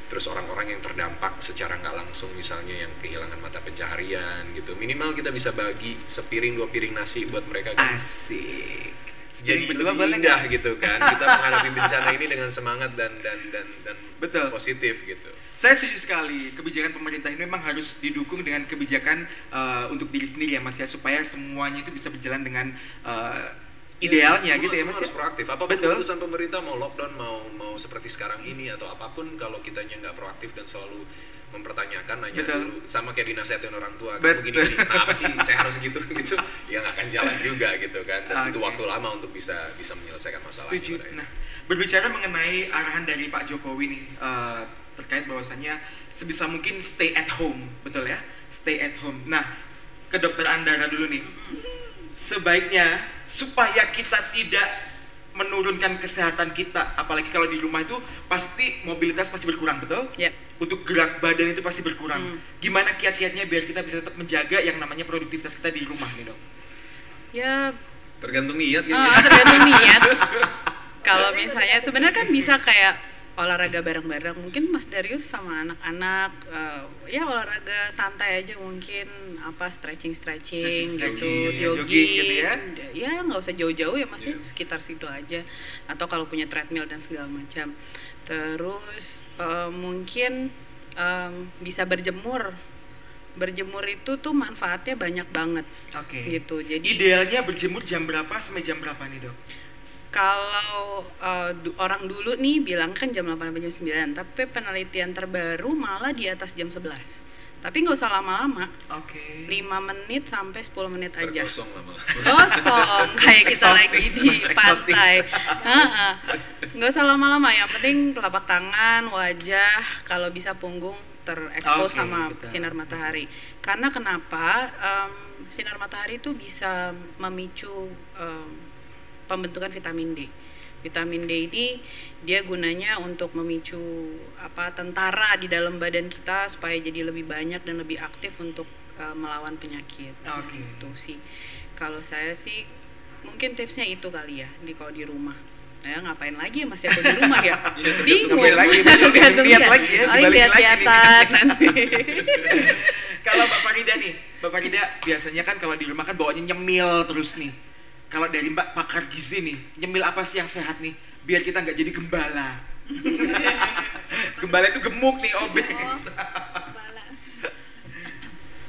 terus orang-orang yang terdampak secara nggak langsung misalnya yang kehilangan mata pencaharian gitu minimal kita bisa bagi sepiring dua piring nasi buat mereka kan Asik. jadi berdua boleh indah gitu kan kita menghadapi bencana ini dengan semangat dan dan dan dan Betul. positif gitu Saya setuju sekali. Kebijakan pemerintah ini memang harus didukung dengan kebijakan uh, untuk diri sendiri ya Mas ya supaya semuanya itu bisa berjalan dengan uh, idealnya Semua- gitu ya Mas. harus ya? proaktif Betul. keputusan pemerintah mau lockdown mau mau seperti sekarang ini atau apa pun kalau kitanya nggak proaktif dan selalu mempertanyakan nanya Betul. dulu sama kayak dinasihatin orang tua kamu gini Betul. gini kenapa sih saya harus gitu gitu ya nggak akan jalan juga gitu kan dan butuh Oke. waktu lama untuk bisa bisa menyelesaikan masalah Setuju. pada Nah, berbicara mengenai arahan dari Pak Jokowi nih eh, terkait bahwasannya sebisa mungkin stay at home, betul ya? Stay at home. Nah, ke dokter Andara dulu nih. Sebaiknya supaya kita tidak menurunkan kesehatan kita, apalagi kalau di rumah itu pasti mobilitas pasti berkurang, betul? Ya. Untuk gerak badan itu pasti berkurang. Hmm. Gimana kiat-kiatnya biar kita bisa tetap menjaga yang namanya produktivitas kita di rumah nih, Dok? Ya tergantung niat gitu Ah, ya. tergantung niat. Kalau misalnya sebenarnya kan bisa kayak olahraga bareng-bareng. Mungkin Mas Darius sama anak-anak eh, ya olahraga santai aja mungkin apa stretching-stretching gitu, Stretching, ya, jogging, jogging gitu ya. Ya nggak usah jauh-jauh ya masih Iya. sekitar situ aja. Atau kalau punya treadmill dan segala macam. Terus eh, mungkin em, bisa berjemur. Berjemur itu tuh manfaatnya banyak banget Oke. gitu. Jadi Idealnya berjemur jam berapa sampai jam berapa nih, Dok? Kalau uh, du- orang dulu nih bilang kan jam 8 sampai jam 9, tapi penelitian terbaru malah di atas jam 11. Tapi nggak usah lama-lama, Oke. 5 menit sampai 10 menit aja. Tergosong lama Gosong kayak kita lagi di pantai. Heeh. Nggak usah lama-lama, yang penting telapak tangan, wajah, kalau bisa punggung terekspos Oke, sama betul. sinar matahari. Karena kenapa? Em, sinar matahari itu bisa memicu em, pembentukan vitamin D. Vitamin D ini dia gunanya untuk memicu apa tentara di dalam badan kita supaya jadi lebih banyak dan lebih aktif untuk eh, melawan penyakit. Oke. Itu sih. Kalau saya sih mungkin tipsnya itu kali ya di kalau di rumah. Ya ngapain lagi ya masih aku di rumah ya? Iya, Bingung. ngapain lagi, lihat lagi ya, nih lihat-lihatan nanti. Kalau kalau Mbak Farida nih, Mbak Farida biasanya kan kalau di rumah kan bawanya nyemil terus nih. Kalau dari Mbak pakar gizi nih, nyemil apa sih yang sehat nih? Biar kita nggak jadi gembala. gembala itu gemuk nih, obes. Oh.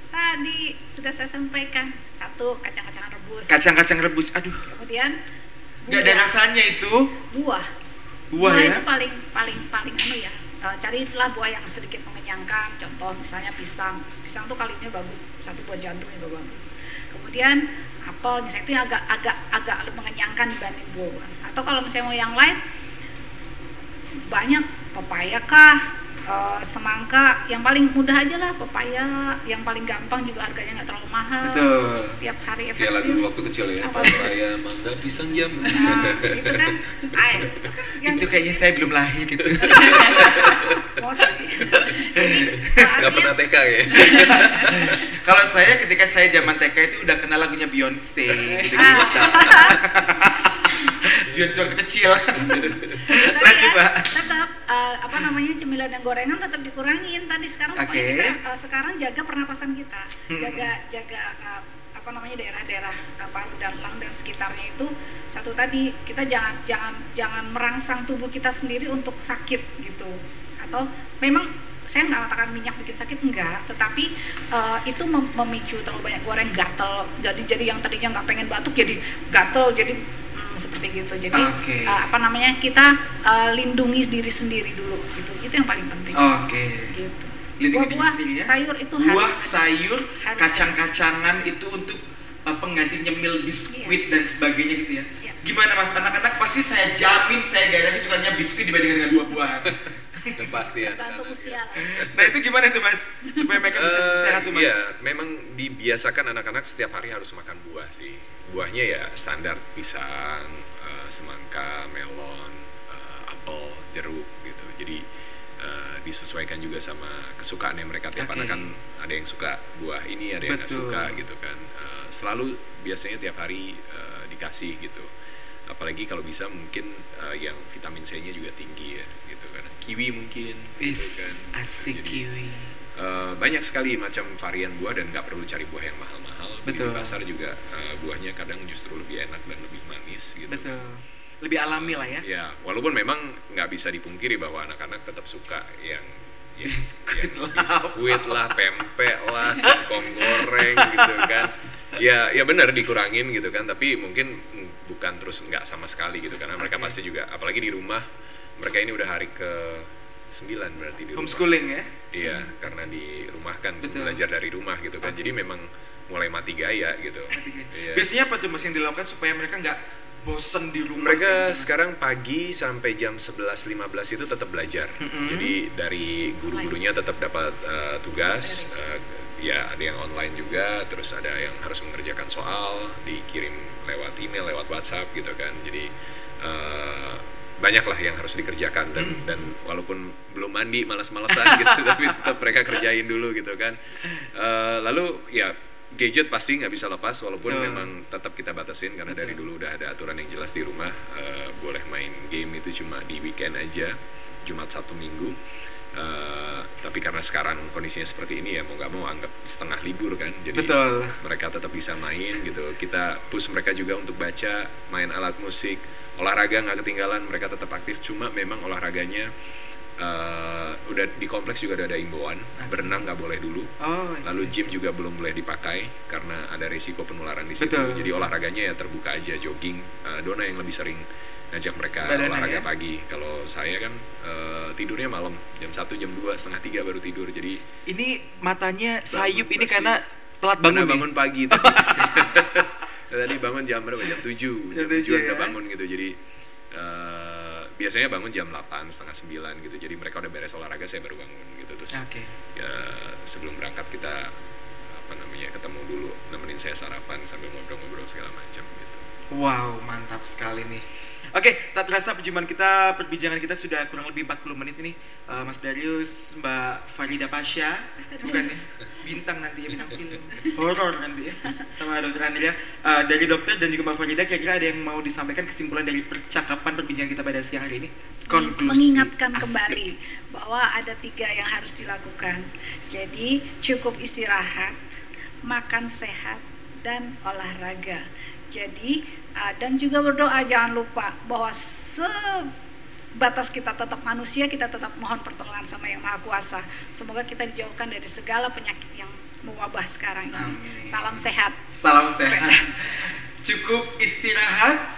Tadi sudah saya sampaikan satu kacang-kacangan rebus. Kacang-kacang rebus, aduh, Kemudian nggak ada rasanya itu. Buah. Buah ya? itu paling paling paling anu ya. Eh, carilah buah yang sedikit mengenyangkan. Contoh misalnya pisang. Pisang tuh kalorinya bagus. Satu buah jantung juga bagus. Kemudian apel misalnya itu yang agak agak agak mengenyangkan dibanding buah. Atau kalau misalnya mau yang lain banyak pepaya kah eh, semangka yang paling mudah aja lah pepaya yang paling gampang juga harganya nggak terlalu mahal Betul. tiap hari Kayak lagu efektif waktu kecil ya, Apa? papaya, mangga, pisang jam. nah, itu kan ah, itu kan yang Itu kayaknya saya belum lahir gitu. Masa sih Gak pernah TK ya? Kalau saya ketika saya zaman TK itu udah kenal lagunya Beyonce gitu gitu. Beyonce waktu kecil. Lanjut, Mbak. tetap eh, apa namanya cemilan dan gorengan tetap dikurangin tadi sekarang pokoknya Oke. kita eh, sekarang jaga pernapasan kita Hmm. jaga jaga eh, apa namanya daerah-daerah paru dan lung dan sekitarnya itu satu tadi kita jangan jangan jangan merangsang tubuh kita sendiri untuk sakit gitu atau memang saya nggak mengatakan minyak bikin sakit enggak tetapi eh, itu mem- memicu terlalu banyak goreng gatel jadi jadi yang tadinya nggak pengen batuk jadi gatel jadi seperti gitu jadi Oke. eh, apa namanya kita eh, lindungi diri sendiri dulu gitu itu yang paling penting Oke. gitu Lindungi diri buah-buah ya. sayur itu Buah, harus sayur, kacang-kacangan itu untuk uh, pengganti nyemil biskuit dan sebagainya gitu ya. Iya. Gimana Mas anak-anak pasti saya jamin saya gak lagi sukanya biskuit dibandingkan dengan buah-buahan. Yang pasti ya. tergantung usia nah itu gimana tuh Mas? Supaya mereka bisa Eh, sehat tuh Mas. Iya, memang dibiasakan anak-anak setiap hari harus makan buah sih. Buahnya ya standar pisang, eh, semangka, melon, eh, apel, jeruk gitu. Jadi eh, disesuaikan juga sama kesukaannya mereka. Tiap Oke. anak kan ada yang suka buah ini, ada yang nggak suka gitu kan. Eh, selalu biasanya tiap hari eh, dikasih gitu. Apalagi kalau bisa mungkin eh, yang vitamin C-nya juga tinggi ya gitu. Kiwi mungkin gitu Is kan. asik Jadi, kiwi. Eh, banyak sekali macam varian buah dan nggak perlu cari buah yang mahal-mahal. Betul. Di pasar juga eh, buahnya kadang justru lebih enak dan lebih manis gitu. Betul. Lebih alami lah ya. Ya, walaupun memang nggak bisa dipungkiri bahwa anak-anak tetap suka yang Biskuit yang lah, biskuit lah, pempek lah, singkong goreng gitu kan. Ya, ya benar dikurangin gitu kan, tapi mungkin bukan terus nggak sama sekali gitu karena mereka Oke. pasti juga, apalagi di rumah mereka ini udah hari ke 9 berarti di rumah. Homeschooling ya. Iya, karena di rumah kan Betul. belajar dari rumah gitu kan. Oke. Jadi memang mulai mati gaya gitu. Iya. Biasanya apa tuh Mas yang dilakukan supaya mereka nggak bosen di rumah? Mereka Mas? sekarang pagi sampai jam 11.15 itu tetap belajar. Mm-mm. Jadi dari guru-gurunya tetap dapat uh, tugas. uh, ya ada yang online juga, terus ada yang harus mengerjakan soal, dikirim lewat email, lewat WhatsApp gitu kan. Jadi uh, banyak lah yang harus dikerjakan dan Hmm. dan walaupun belum mandi malas-malasan gitu tapi tetap mereka kerjain dulu gitu kan Eh, lalu ya gadget pasti nggak bisa lepas walaupun Betul. memang tetap kita batasin karena dari Betul. dulu udah ada aturan yang jelas di rumah eh, boleh main game itu cuma di weekend aja Jumat satu minggu Eh, tapi karena sekarang kondisinya seperti ini ya mau nggak mau anggap setengah libur kan jadi Betul. mereka tetap bisa main gitu. Kita push mereka juga untuk baca main alat musik olahraga nggak ketinggalan mereka tetap aktif. Cuma memang olahraganya eh, udah di kompleks juga udah ada imbauan berenang nggak boleh dulu. Oh, lalu gym juga belum boleh dipakai karena ada resiko penularan di situ. Betul, jadi olahraganya ya terbuka aja jogging Eh, Dona yang lebih sering ngajak mereka Mbak Dona olahraga ya? pagi kalau saya kan eh, tidurnya malam jam 1 jam 2 setengah tiga baru tidur jadi Ini matanya sayup ini pasti. karena telat Karena bangun nih. bangun pagi tadi. tadi bangun jam berapa? Jam 7. Jam Jam 7 7 ya. udah bangun gitu. Jadi eh, biasanya bangun jam 8, setengah 9 gitu. Jadi mereka udah beres olahraga, saya baru bangun gitu. Terus Oke. ya sebelum berangkat kita apa namanya ketemu dulu nemenin saya sarapan sambil ngobrol-ngobrol segala macam gitu. Wow, mantap sekali nih. Oke, tak terasa perjumpaan kita, perbincangan kita sudah kurang lebih 40 menit ini. Eh, Mas Darius, Mbak Farida Pasha, bukan ya? bintang nanti ya bintang film horor nanti ya sama dokter Andrea Eh, dari dokter dan juga Mbak Farida kira-kira ada yang mau disampaikan kesimpulan dari percakapan perbincangan kita pada siang hari ini konklusi mengingatkan Asik. kembali bahwa ada tiga yang harus dilakukan. Jadi cukup istirahat, makan sehat, dan olahraga. Jadi uh, dan juga berdoa jangan lupa bahwa sebatas kita tetap manusia kita tetap mohon pertolongan sama yang maha kuasa. Semoga kita dijauhkan dari segala penyakit yang mewabah sekarang ini. Amin. Salam sehat, salam sehat cukup istirahat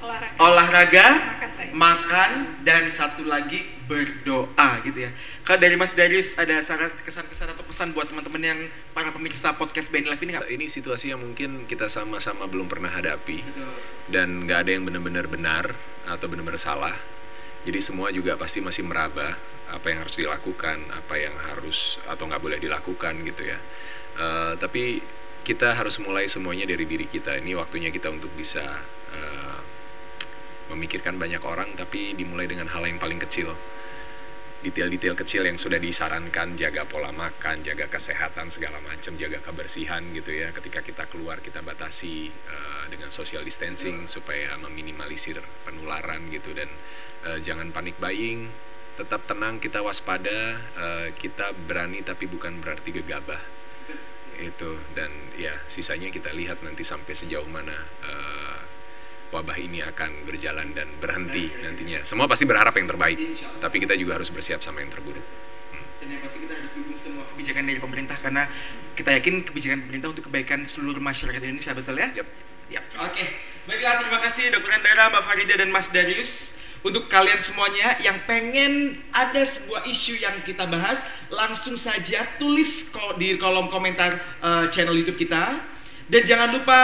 olahraga, olahraga makan baik. makan dan satu lagi berdoa gitu ya. Kalau dari Mas Darius ada syarat kesan-kesan atau pesan buat teman-teman yang para pemirsa podcast BN Live ini nggak? Ini situasi yang mungkin kita sama-sama belum pernah hadapi Betul. dan nggak ada yang benar-benar benar atau benar-benar salah. Jadi semua juga pasti masih meraba apa yang harus dilakukan, apa yang harus atau nggak boleh dilakukan gitu ya. Eh, tapi kita harus mulai semuanya dari diri kita. Ini waktunya kita untuk bisa eh, memikirkan banyak orang, tapi dimulai dengan hal yang paling kecil. Detail-detail kecil yang sudah disarankan, jaga pola makan, jaga kesehatan segala macam, jaga kebersihan gitu ya. Ketika kita keluar kita batasi eh, dengan social distancing supaya meminimalisir penularan gitu dan eh, jangan panik buying, tetap tenang kita waspada, eh, kita berani tapi bukan berarti gegabah itu dan ya sisanya kita lihat nanti sampai sejauh mana eh, wabah ini akan berjalan dan berhenti nantinya. Semua pasti berharap yang terbaik, tapi kita juga harus bersiap sama yang terburuk. Dan yang pasti kita harus dukung semua kebijakan dari pemerintah karena kita yakin kebijakan pemerintah untuk kebaikan seluruh masyarakat Indonesia betul ya? Yap. Yap. Oke. Baiklah, terima kasih Dokter Andara, Mbak Farida dan Mas Darius. Untuk kalian semuanya yang pengen ada sebuah isu yang kita bahas, langsung saja tulis ko- di kolom komentar eh, channel YouTube kita. Dan jangan lupa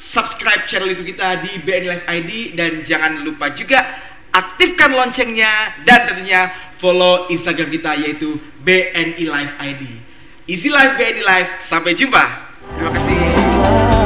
subscribe channel itu kita di BN Life ID dan jangan lupa juga aktifkan loncengnya dan tentunya follow Instagram kita yaitu BNI Life ID. Easy Life BNI Life Sampai jumpa. Terima kasih.